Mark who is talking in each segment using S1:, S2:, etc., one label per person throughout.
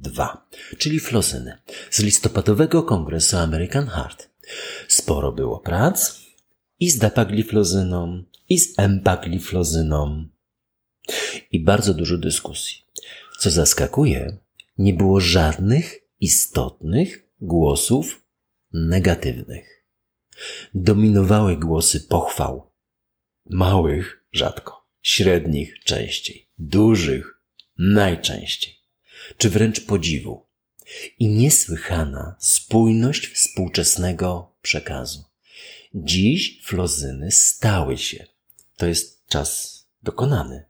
S1: 2, czyli flozyny, z listopadowego kongresu American Heart. Sporo było prac i z dapagliflozyną, i z empagliflozyną, i bardzo dużo dyskusji. Co zaskakuje, nie było żadnych istotnych głosów negatywnych. Dominowały głosy pochwał. Małych rzadko, średnich częściej, dużych najczęściej czy wręcz podziwu i niesłychana spójność współczesnego przekazu. Dziś flozyny stały się, to jest czas dokonany,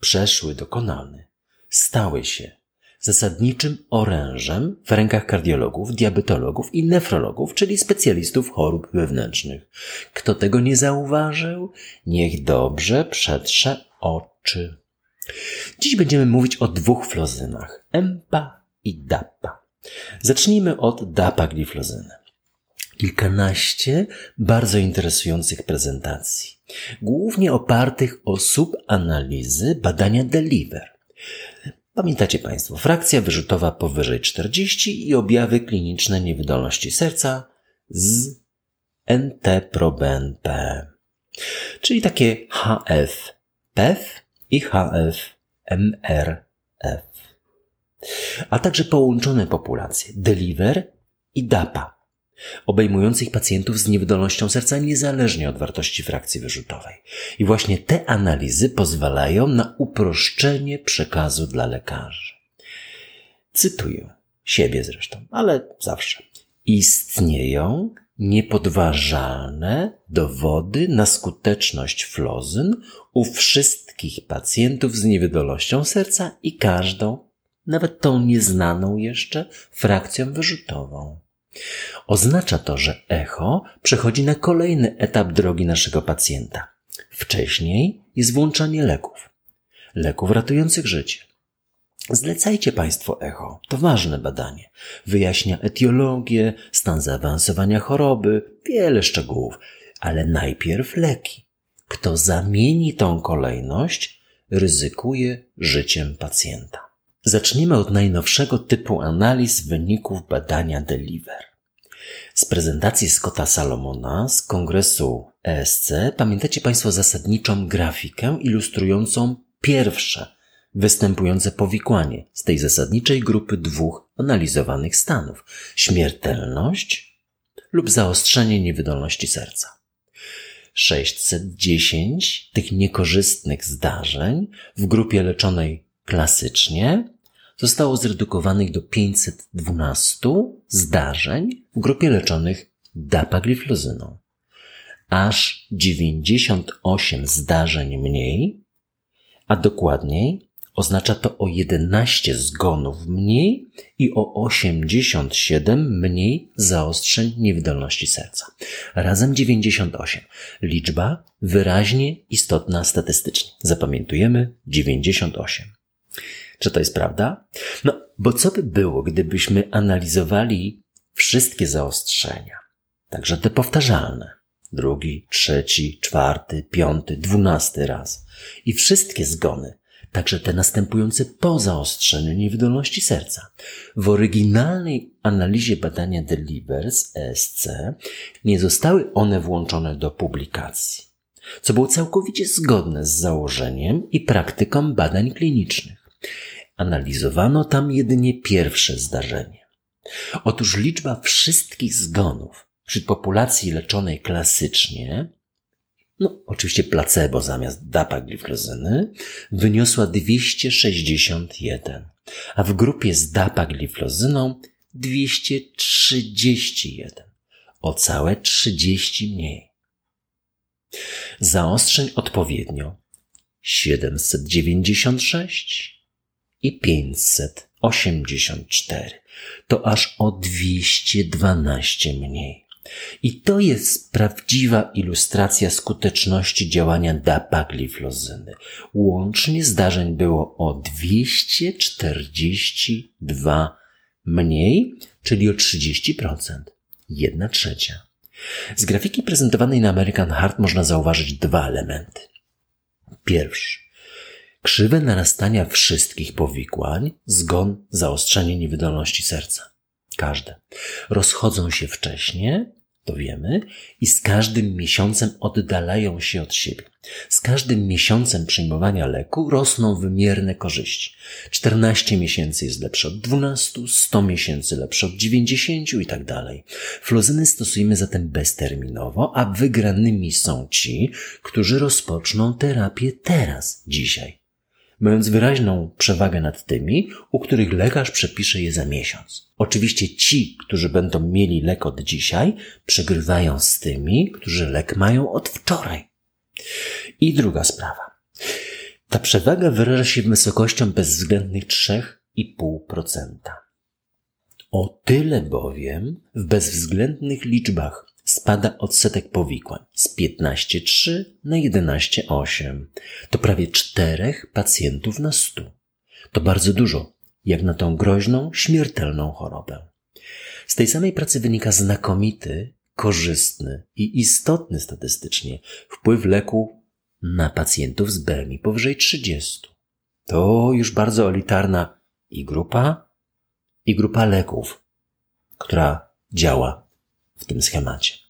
S1: przeszły dokonany, stały się zasadniczym orężem w rękach kardiologów, diabetologów i nefrologów, czyli specjalistów chorób wewnętrznych. Kto tego nie zauważył, niech dobrze przetrze oczy. Dziś będziemy mówić o dwóch flozynach, EMPA i DAPA. Zacznijmy od DAPA-gliflozyny. Kilkanaście bardzo interesujących prezentacji, głównie opartych o subanalizy badania Deliver. Pamiętacie Państwo, frakcja wyrzutowa powyżej 40 i objawy kliniczne niewydolności serca z NT-proBNP, czyli takie HF, PEF i HF-MRF, a także połączone populacje Deliver i DAPA, obejmujących pacjentów z niewydolnością serca niezależnie od wartości frakcji wyrzutowej. I właśnie te analizy pozwalają na uproszczenie przekazu dla lekarzy. Cytuję siebie zresztą, ale zawsze. Istnieją niepodważalne dowody na skuteczność flozyn u wszystkich pacjentów z niewydolnością serca i każdą, nawet tą nieznaną jeszcze, frakcją wyrzutową. Oznacza to, że echo przechodzi na kolejny etap drogi naszego pacjenta. Wcześniej jest włączanie leków. Leków ratujących życie. Zlecajcie Państwo echo. To ważne badanie. Wyjaśnia etiologię, stan zaawansowania choroby, wiele szczegółów, ale najpierw leki. Kto zamieni tą kolejność, ryzykuje życiem pacjenta. Zacznijmy od najnowszego typu analiz wyników badania Deliver. Z prezentacji Scotta Salomona z kongresu ESC pamiętacie Państwo zasadniczą grafikę ilustrującą pierwsze występujące powikłanie z tej zasadniczej grupy dwóch analizowanych stanów śmiertelność lub zaostrzenie niewydolności serca. 610 tych niekorzystnych zdarzeń w grupie leczonej klasycznie zostało zredukowanych do 512 zdarzeń w grupie leczonych dapagliflozyną. Aż 98 zdarzeń mniej, a dokładniej Oznacza to o 11 zgonów mniej i o 87 mniej zaostrzeń niewydolności serca. Razem 98. Liczba wyraźnie istotna statystycznie. Zapamiętujemy 98. Czy to jest prawda? No, bo co by było, gdybyśmy analizowali wszystkie zaostrzenia, także te powtarzalne, drugi, trzeci, czwarty, piąty, dwunasty raz i wszystkie zgony także te następujące po zaostrzeniu niewydolności serca. W oryginalnej analizie badania Delivers ESC nie zostały one włączone do publikacji, co było całkowicie zgodne z założeniem i praktyką badań klinicznych. Analizowano tam jedynie pierwsze zdarzenie. Otóż liczba wszystkich zgonów wśród populacji leczonej klasycznie no oczywiście placebo zamiast dapagliflozyny, wyniosła 261, a w grupie z dapagliflozyną 231, o całe 30 mniej. Zaostrzeń odpowiednio 796 i 500 84. To aż o 212 mniej. I to jest prawdziwa ilustracja skuteczności działania dapagliflozyny. Łącznie zdarzeń było o 242 mniej, czyli o 30%. Jedna trzecia. Z grafiki prezentowanej na American Heart można zauważyć dwa elementy. Pierwszy. Krzywe narastania wszystkich powikłań, zgon, zaostrzenie niewydolności serca. Każde. Rozchodzą się wcześniej, to wiemy, i z każdym miesiącem oddalają się od siebie. Z każdym miesiącem przyjmowania leku rosną wymierne korzyści. 14 miesięcy jest lepsze od 12, 100 miesięcy lepsze od 90 i tak dalej. Flozyny stosujemy zatem bezterminowo, a wygranymi są ci, którzy rozpoczną terapię teraz, dzisiaj mając wyraźną przewagę nad tymi, u których lekarz przepisze je za miesiąc. Oczywiście ci, którzy będą mieli lek od dzisiaj, przegrywają z tymi, którzy lek mają od wczoraj. I druga sprawa. Ta przewaga wyraża się wysokością bezwzględnych 3,5%. O tyle bowiem w bezwzględnych liczbach spada odsetek powikłań z 15,3 na 11,8. To prawie czterech pacjentów na 100. To bardzo dużo, jak na tą groźną, śmiertelną chorobę. Z tej samej pracy wynika znakomity, korzystny i istotny statystycznie wpływ leku na pacjentów z BMI powyżej 30. To już bardzo elitarna i grupa, i grupa leków, która działa w tym schemacie.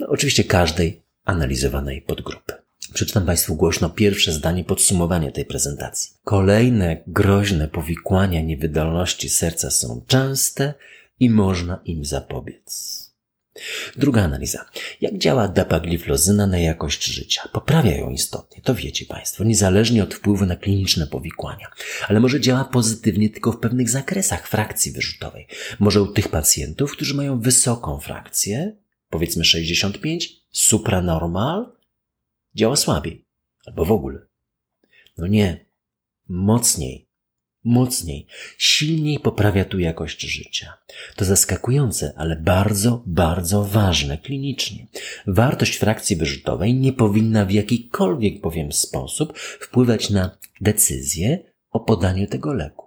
S1: No, oczywiście każdej analizowanej podgrupy. Przeczytam Państwu głośno pierwsze zdanie podsumowania tej prezentacji. Kolejne groźne powikłania niewydolności serca są częste i można im zapobiec. Druga analiza. Jak działa dapagliflozyna na jakość życia? Poprawia ją istotnie, to wiecie Państwo, niezależnie od wpływu na kliniczne powikłania. Ale może działa pozytywnie tylko w pewnych zakresach frakcji wyrzutowej. Może u tych pacjentów, którzy mają wysoką frakcję, powiedzmy 65, supranormal, działa słabiej. Albo w ogóle. No nie. Mocniej mocniej, silniej poprawia tu jakość życia. To zaskakujące, ale bardzo, bardzo ważne klinicznie. Wartość frakcji wyrzutowej nie powinna w jakikolwiek bowiem sposób wpływać na decyzję o podaniu tego leku.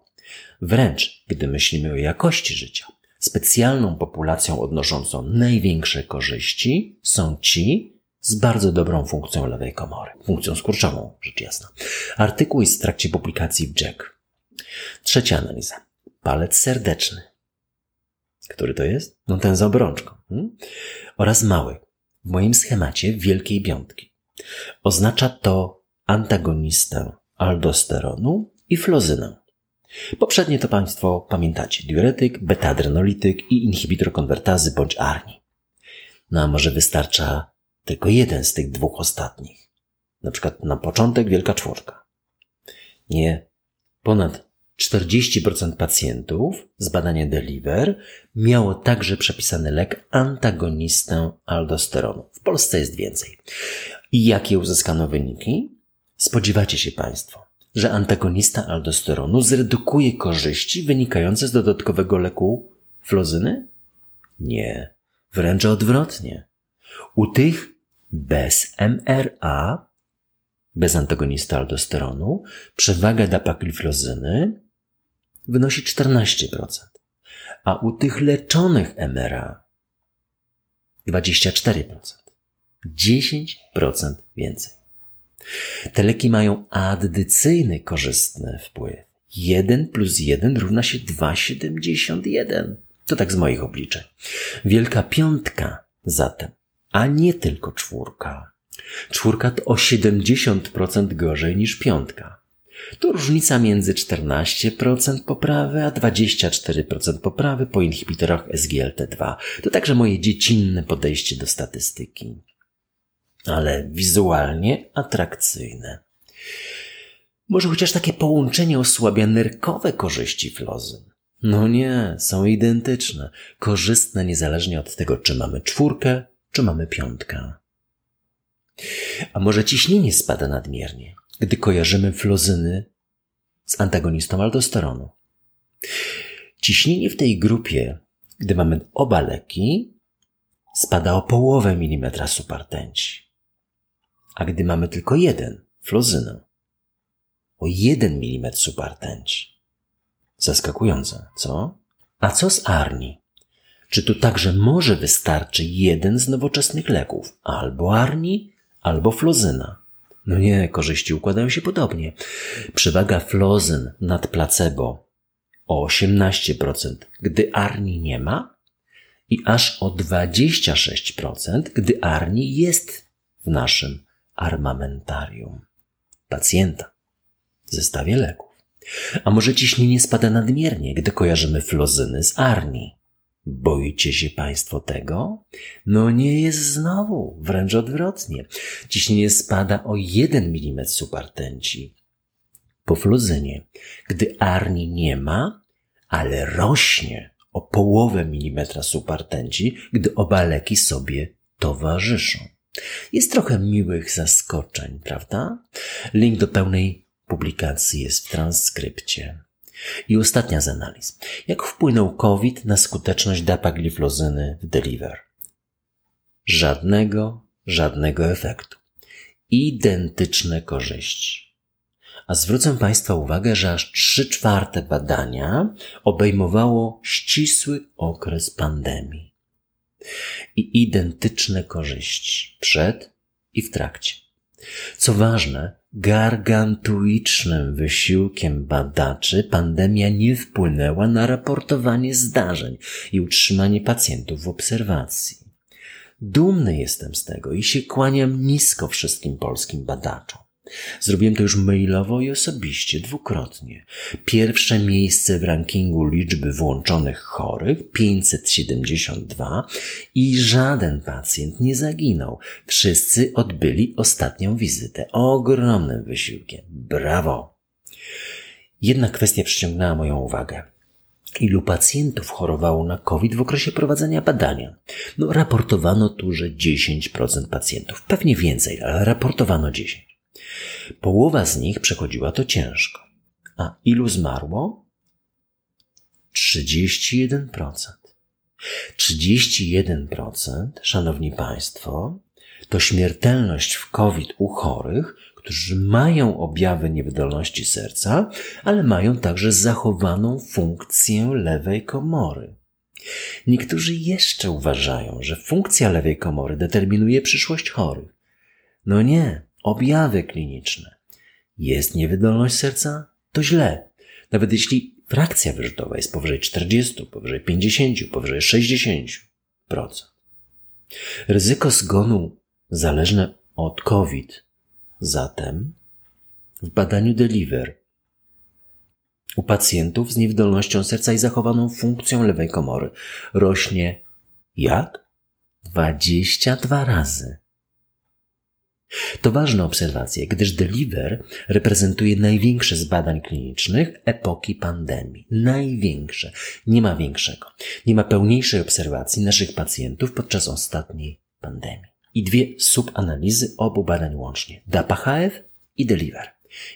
S1: Wręcz, gdy myślimy o jakości życia, specjalną populacją odnoszącą największe korzyści są ci z bardzo dobrą funkcją lewej komory, funkcją skurczową, rzecz jasna. Artykuł jest w trakcie publikacji w Jack. Trzecia analiza. Palec serdeczny. Który to jest? No ten z obrączką. Hmm? Oraz mały. W moim schemacie wielkiej piątki. Oznacza to antagonistę aldosteronu i flozynę. Poprzednie to Państwo pamiętacie. Diuretyk, beta-adrenolityk i inhibitor konwertazy bądź ARNI. No a może wystarcza tylko jeden z tych dwóch ostatnich. Na przykład na początek wielka czwórka. Nie. Ponad 40% pacjentów z badania Deliver miało także przepisany lek antagonistę aldosteronu. W Polsce jest więcej. I jakie uzyskano wyniki? Spodziewacie się Państwo, że antagonista aldosteronu zredukuje korzyści wynikające z dodatkowego leku flozyny? Nie, wręcz odwrotnie. U tych bez MRA, bez antagonista aldosteronu, przewaga dapagliflozyny wynosi 14%, a u tych leczonych MRA 24%. 10% więcej. Te leki mają addycyjny korzystny wpływ. 1 plus 1 równa się 2,71. To tak z moich obliczeń. Wielka piątka zatem, a nie tylko czwórka. Czwórka to o 70% gorzej niż piątka. To różnica między 14% poprawy a 24% poprawy po inhibitorach SGLT2. To także moje dziecinne podejście do statystyki. Ale wizualnie atrakcyjne. Może chociaż takie połączenie osłabia nerkowe korzyści flozyn. No nie, są identyczne, korzystne niezależnie od tego, czy mamy czwórkę, czy mamy piątkę. A może ciśnienie spada nadmiernie? gdy kojarzymy flozyny z antagonistą aldosteronu. Ciśnienie w tej grupie, gdy mamy oba leki, spada o połowę milimetra supertenci. A gdy mamy tylko jeden, flozynę, o jeden milimetr supertenci. Zaskakujące, co? A co z Arni? Czy tu także może wystarczy jeden z nowoczesnych leków? Albo Arni, albo flozyna. No nie, korzyści układają się podobnie. Przewaga flozyn nad placebo o 18%, gdy Arni nie ma i aż o 26%, gdy Arni jest w naszym armamentarium pacjenta zestawie leków. A może ciśnienie spada nadmiernie, gdy kojarzymy flozyny z Arni? Boicie się Państwo tego? No nie jest znowu, wręcz odwrotnie. Ciśnienie spada o 1 mm subartenci po fluzynie, gdy arni nie ma, ale rośnie o połowę milimetra subartenci, gdy oba leki sobie towarzyszą. Jest trochę miłych zaskoczeń, prawda? Link do pełnej publikacji jest w transkrypcie. I ostatnia z analiz. Jak wpłynął COVID na skuteczność dapagliflozyny w Deliver? Żadnego, żadnego efektu. Identyczne korzyści. A zwrócę Państwa uwagę, że aż trzy czwarte badania obejmowało ścisły okres pandemii. I identyczne korzyści przed i w trakcie. Co ważne, gargantuicznym wysiłkiem badaczy pandemia nie wpłynęła na raportowanie zdarzeń i utrzymanie pacjentów w obserwacji. Dumny jestem z tego i się kłaniam nisko wszystkim polskim badaczom. Zrobiłem to już mailowo i osobiście, dwukrotnie. Pierwsze miejsce w rankingu liczby włączonych chorych 572 i żaden pacjent nie zaginął. Wszyscy odbyli ostatnią wizytę. Ogromnym wysiłkiem. Brawo! Jedna kwestia przyciągnęła moją uwagę. Ilu pacjentów chorowało na COVID w okresie prowadzenia badania? No, raportowano tu, że 10% pacjentów. Pewnie więcej, ale raportowano 10%. Połowa z nich przechodziła to ciężko. A ilu zmarło? 31%. 31%, szanowni państwo, to śmiertelność w COVID u chorych, którzy mają objawy niewydolności serca, ale mają także zachowaną funkcję lewej komory. Niektórzy jeszcze uważają, że funkcja lewej komory determinuje przyszłość chorych. No nie, objawy kliniczne. Jest niewydolność serca? To źle. Nawet jeśli frakcja wyrzutowa jest powyżej 40, powyżej 50, powyżej 60%. Ryzyko zgonu zależne od COVID. Zatem w badaniu Deliver u pacjentów z niewydolnością serca i zachowaną funkcją lewej komory rośnie jak? 22 razy. To ważna obserwacja, gdyż Deliver reprezentuje największe z badań klinicznych epoki pandemii. Największe. Nie ma większego. Nie ma pełniejszej obserwacji naszych pacjentów podczas ostatniej pandemii. I dwie subanalizy obu badań łącznie. DAPA-HF i Deliver.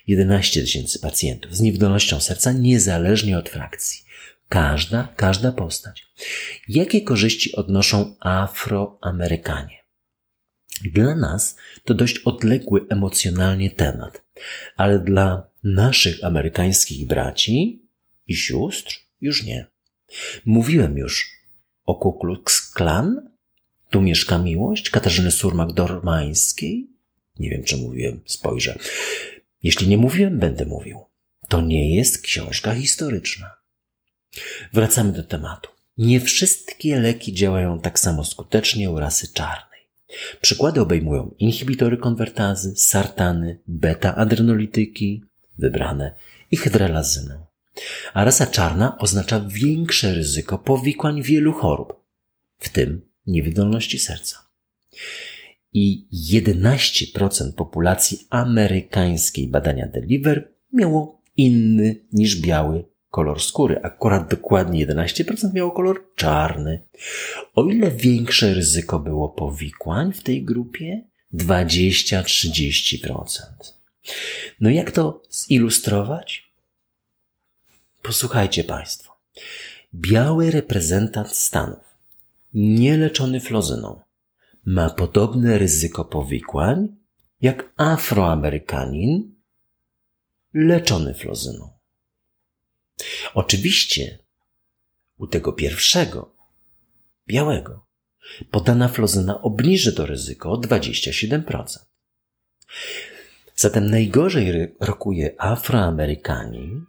S1: 11 tysięcy pacjentów z niewydolnością serca niezależnie od frakcji. Każda, każda postać. Jakie korzyści odnoszą Afroamerykanie? Dla nas to dość odległy emocjonalnie temat, ale dla naszych amerykańskich braci i sióstr już nie. Mówiłem już o Ku Klux Klan, tu mieszka miłość Katarzyny Surmak-Dormańskiej. Nie wiem, czy mówiłem, spojrzę. Jeśli nie mówiłem, będę mówił. To nie jest książka historyczna. Wracamy do tematu. Nie wszystkie leki działają tak samo skutecznie u rasy czarnej. Przykłady obejmują inhibitory konwertazy, sartany, beta-adrenolityki, wybrane i hydralazynę. A rasa czarna oznacza większe ryzyko powikłań wielu chorób, w tym niewydolności serca. I 11% populacji amerykańskiej badania Deliver miało inny niż biały kolor skóry. Akurat dokładnie 11% miało kolor czarny. O ile większe ryzyko było powikłań w tej grupie? 20-30%. No jak to zilustrować? Posłuchajcie Państwo. Biały reprezentant Stanów, nieleczony flozyną, ma podobne ryzyko powikłań jak Afroamerykanin leczony flozyną. Oczywiście u tego pierwszego, białego, podana flozyna obniży to ryzyko o 27%. Zatem najgorzej rokuje Afroamerykanin,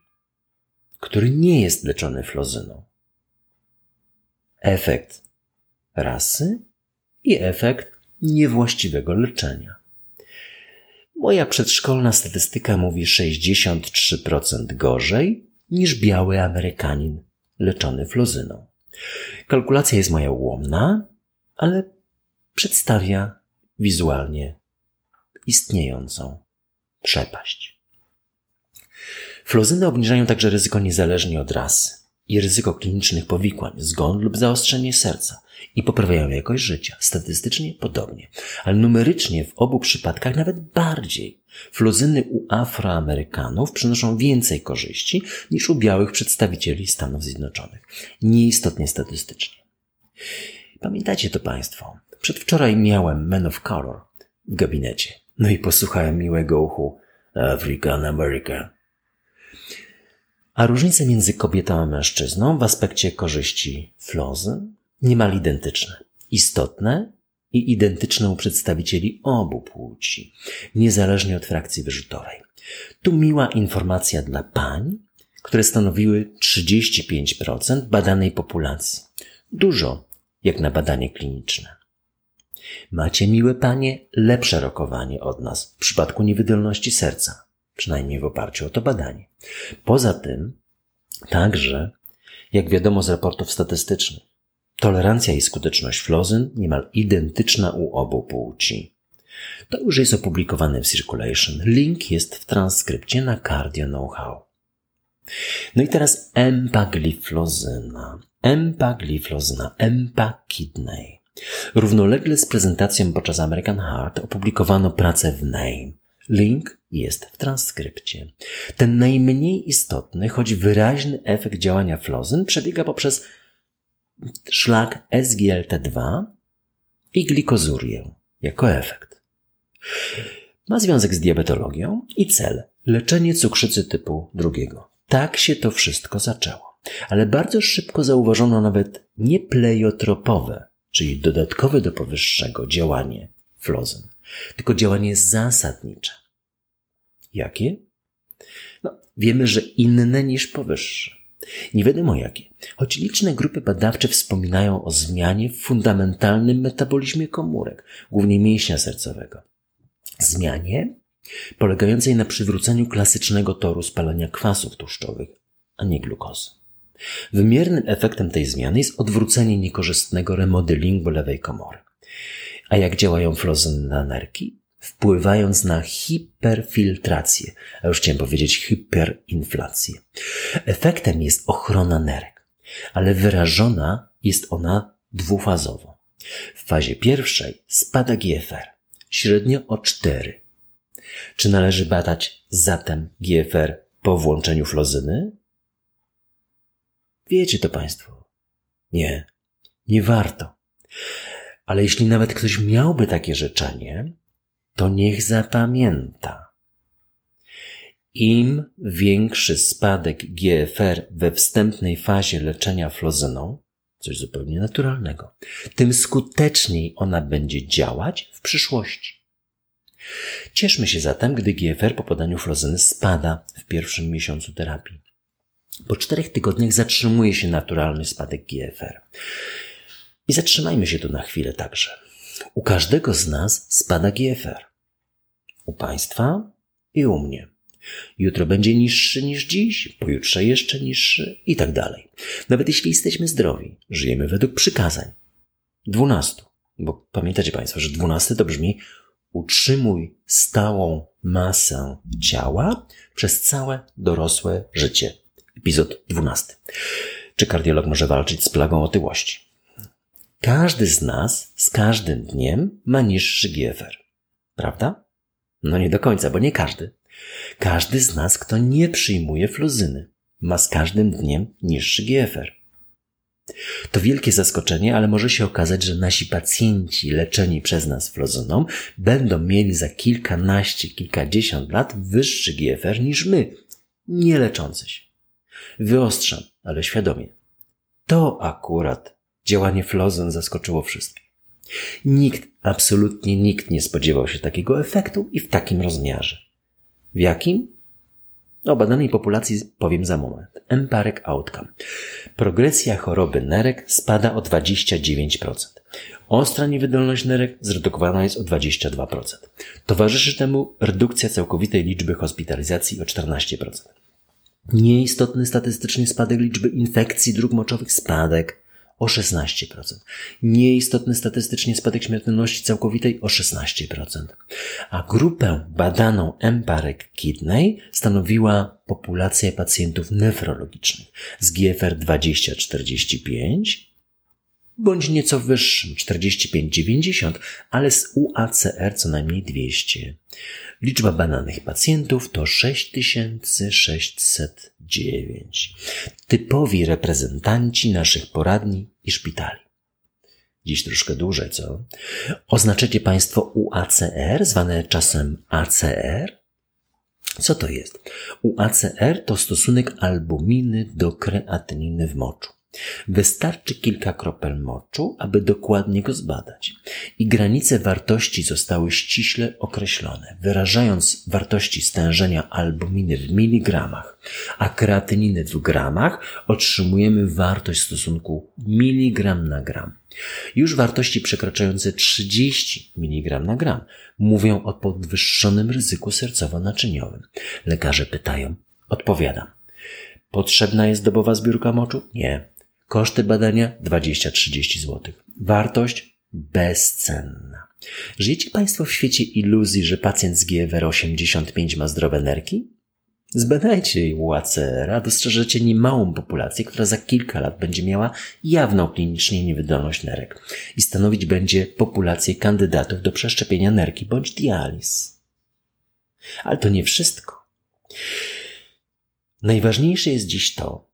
S1: który nie jest leczony flozyną. Efekt rasy i efekt niewłaściwego leczenia. Moja przedszkolna statystyka mówi 63% gorzej niż biały Amerykanin leczony flozyną. Kalkulacja jest moja ułomna, ale przedstawia wizualnie istniejącą przepaść. Flozyny obniżają także ryzyko niezależnie od rasy i ryzyko klinicznych powikłań, zgon lub zaostrzenie serca i poprawiają jakość życia. Statystycznie podobnie, ale numerycznie w obu przypadkach nawet bardziej. Flozyny u Afroamerykanów przynoszą więcej korzyści niż u białych przedstawicieli Stanów Zjednoczonych. Nieistotnie statystycznie. Pamiętacie to Państwo? Przedwczoraj miałem Men of Color w gabinecie. No i posłuchałem miłego uchu African American. A różnice między kobietą a mężczyzną w aspekcie korzyści flozy niemal identyczne. Istotne i identyczne u przedstawicieli obu płci, niezależnie od frakcji wyrzutowej. Tu miła informacja dla pań, które stanowiły 35% badanej populacji. Dużo, jak na badanie kliniczne. Macie, miłe panie, lepsze rokowanie od nas w przypadku niewydolności serca, przynajmniej w oparciu o to badanie. Poza tym, także, jak wiadomo z raportów statystycznych, tolerancja i skuteczność flozyn niemal identyczna u obu płci. To już jest opublikowane w Circulation. Link jest w transkrypcie na Cardio Know-how. No i teraz empagliflozyna. Empagliflozyna, empakidney. Równolegle z prezentacją podczas American Heart opublikowano pracę w NAME. Link jest w transkrypcie. Ten najmniej istotny, choć wyraźny efekt działania flozyn przebiega poprzez szlak SGLT2 i glikozurię jako efekt. Ma związek z diabetologią i cel leczenie cukrzycy typu drugiego. Tak się to wszystko zaczęło. Ale bardzo szybko zauważono nawet niepleiotropowe, czyli dodatkowe do powyższego działanie flozyn, tylko działanie zasadnicze. Jakie? No, wiemy, że inne niż powyższe. Nie wiadomo jakie, choć liczne grupy badawcze wspominają o zmianie w fundamentalnym metabolizmie komórek, głównie mięśnia sercowego. Zmianie polegającej na przywróceniu klasycznego toru spalania kwasów tłuszczowych, a nie glukozy. Wymiernym efektem tej zmiany jest odwrócenie niekorzystnego remodelingu lewej komory. A jak działają flozyny na nerki? Wpływając na hiperfiltrację, a już chciałem powiedzieć hyperinflację. Efektem jest ochrona nerek, ale wyrażona jest ona dwufazowo. W fazie pierwszej spada GFR, średnio o 4. Czy należy badać zatem GFR po włączeniu flozyny? Wiecie to Państwo. Nie, nie warto. Ale jeśli nawet ktoś miałby takie życzenie, to niech zapamięta. Im większy spadek GFR we wstępnej fazie leczenia flozyną, coś zupełnie naturalnego, tym skuteczniej ona będzie działać w przyszłości. Cieszmy się zatem, gdy GFR po podaniu flozyny spada w pierwszym miesiącu terapii. Po czterech tygodniach zatrzymuje się naturalny spadek GFR. I zatrzymajmy się tu na chwilę także. U każdego z nas spada GFR. U Państwa i u mnie. Jutro będzie niższy niż dziś, pojutrze jeszcze niższy i tak dalej. Nawet jeśli jesteśmy zdrowi, żyjemy według przykazań. Dwunastu. Bo pamiętacie Państwo, że dwunasty to brzmi utrzymuj stałą masę ciała przez całe dorosłe życie. Epizod 12. Czy kardiolog może walczyć z plagą otyłości? Każdy z nas z każdym dniem ma niższy GFR. Prawda? No nie do końca, bo nie każdy. Każdy z nas, kto nie przyjmuje fluzyny. ma z każdym dniem niższy GFR. To wielkie zaskoczenie, ale może się okazać, że nasi pacjenci leczeni przez nas flozoną będą mieli za kilkanaście, kilkadziesiąt lat wyższy GFR niż my, nie leczący się. Wyostrzam, ale świadomie. To akurat działanie flozon zaskoczyło wszystkich. Nikt, absolutnie nikt nie spodziewał się takiego efektu i w takim rozmiarze. W jakim? O badanej populacji powiem za moment. Empiric outcome. Progresja choroby nerek spada o 29%. Ostra niewydolność nerek zredukowana jest o 22%. Towarzyszy temu redukcja całkowitej liczby hospitalizacji o 14%. Nieistotny statystycznie spadek liczby infekcji dróg moczowych spadek o 16%. Nieistotny statystycznie spadek śmiertelności całkowitej o 16%. A grupę badaną Emparek Kidney stanowiła populacja pacjentów nefrologicznych z GFR 2045 bądź nieco wyższym 45-90, ale z UACR co najmniej 200. Liczba badanych pacjentów to 6609. Typowi reprezentanci naszych poradni i szpitali. Dziś troszkę dłużej, co? Oznaczycie Państwo UACR, zwane czasem ACR? Co to jest? UACR to stosunek albuminy do kreatyniny w moczu. Wystarczy kilka kropel moczu, aby dokładnie go zbadać. I granice wartości zostały ściśle określone, wyrażając wartości stężenia albuminy w miligramach, a kreatyniny w gramach otrzymujemy wartość stosunku miligram na gram. Już wartości przekraczające 30 mg na gram mówią o podwyższonym ryzyku sercowo-naczyniowym. Lekarze pytają, odpowiadam. Potrzebna jest dobowa zbiórka moczu? Nie. Koszty badania 20-30 zł. Wartość bezcenna. Żyjecie Państwo w świecie iluzji, że pacjent z GWR 85 ma zdrowe nerki? Zbadajcie UACR, a dostrzeżecie niemałą populację, która za kilka lat będzie miała jawną klinicznie niewydolność nerek i stanowić będzie populację kandydatów do przeszczepienia nerki bądź dializ. Ale to nie wszystko. Najważniejsze jest dziś to,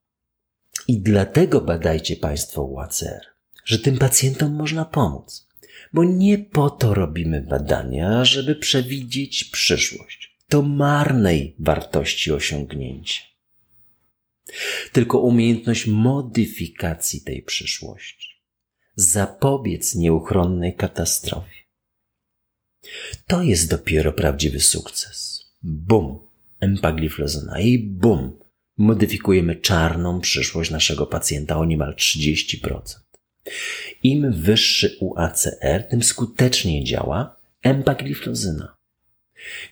S1: i dlatego badajcie Państwo UACR, że tym pacjentom można pomóc. Bo nie po to robimy badania, żeby przewidzieć przyszłość. To marnej wartości osiągnięcie. Tylko umiejętność modyfikacji tej przyszłości. Zapobiec nieuchronnej katastrofie. To jest dopiero prawdziwy sukces. Bum! Empagliflozyna i bum! Modyfikujemy czarną przyszłość naszego pacjenta o niemal 30%. Im wyższy UACR, tym skuteczniej działa empagliflozyna.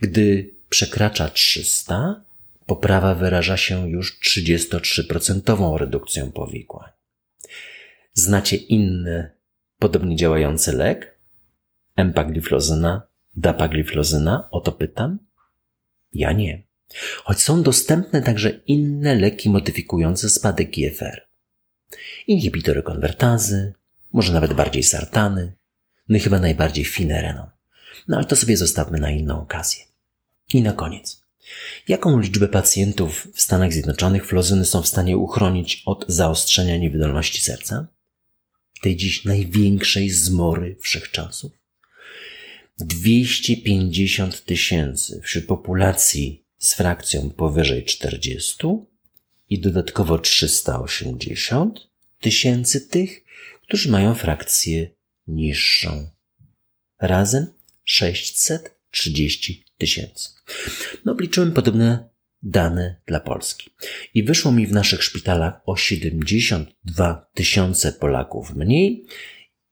S1: Gdy przekracza 300, poprawa wyraża się już 33% redukcją powikłań. Znacie inny podobnie działający lek? Empagliflozyna, dapagliflozyna? O to pytam? Ja nie. Choć są dostępne także inne leki modyfikujące spadek GFR. Inhibitory konwertazy, może nawet bardziej sartany, no i chyba najbardziej finereną. No ale to sobie zostawmy na inną okazję. I na koniec. Jaką liczbę pacjentów w Stanach Zjednoczonych flozyny są w stanie uchronić od zaostrzenia niewydolności serca? Tej dziś największej zmory wszechczasów? 250 tysięcy wśród populacji z frakcją powyżej 40 i dodatkowo 380 tysięcy tych, którzy mają frakcję niższą. Razem 630 tysięcy. No, obliczyłem podobne dane dla Polski. I wyszło mi w naszych szpitalach o 72 tysiące Polaków mniej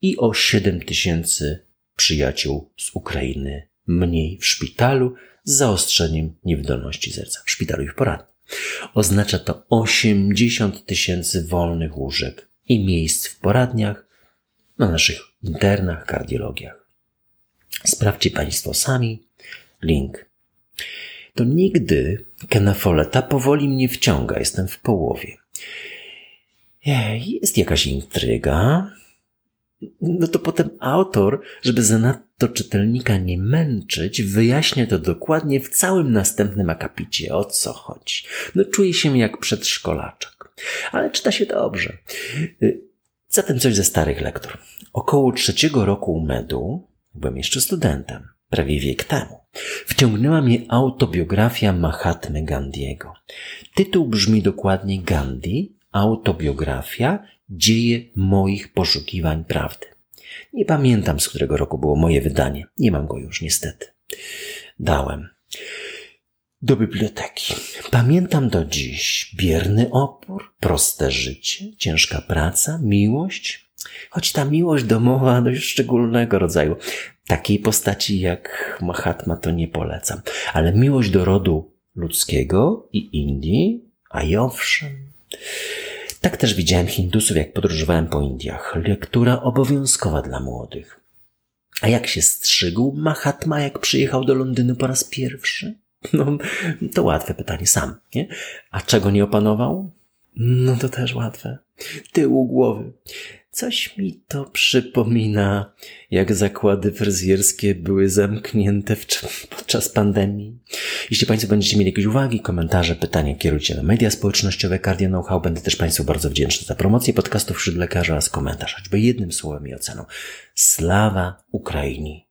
S1: i o 7 tysięcy przyjaciół z Ukrainy mniej w szpitalu z zaostrzeniem niewydolności serca w szpitalu i w poradni. Oznacza to 80 tysięcy wolnych łóżek i miejsc w poradniach, na naszych internach, kardiologiach. Sprawdźcie Państwo sami. Link. To nigdy kenafoleta powoli mnie wciąga. Jestem w połowie. Jest jakaś intryga. No to potem autor, żeby zanadto to czytelnika nie męczyć, wyjaśnię to dokładnie w całym następnym akapicie, o co chodzi. No czuję się jak przedszkolaczek, ale czyta się dobrze. Y, zatem coś ze starych lektur. Około trzeciego roku medu, byłem jeszcze studentem, prawie wiek temu, wciągnęła mnie autobiografia Mahatmy Gandiego. Tytuł brzmi dokładnie Gandhi, autobiografia, dzieje moich poszukiwań prawdy. Nie pamiętam, z którego roku było moje wydanie. Nie mam go już, niestety. Dałem do biblioteki. Pamiętam do dziś bierny opór, proste życie, ciężka praca, miłość, choć ta miłość domowa dość szczególnego rodzaju. Takiej postaci jak Mahatma to nie polecam, ale miłość do rodu ludzkiego i Indii, a i owszem. Tak też widziałem Hindusów, jak podróżowałem po Indiach. Lektura obowiązkowa dla młodych. A jak się strzygł Mahatma, jak przyjechał do Londynu po raz pierwszy? No, to łatwe pytanie sam, nie? A czego nie opanował? No to też łatwe. Tyłu głowy. Coś mi to przypomina, jak zakłady fryzjerskie były zamknięte w, podczas pandemii. Jeśli Państwo będziecie mieli jakieś uwagi, komentarze, pytania, kierujcie na media społecznościowe Cardio Know-how. Będę też Państwu bardzo wdzięczny za promocję podcastów wśród lekarzy oraz komentarz, choćby jednym słowem i oceną. Slawa Ukrainii!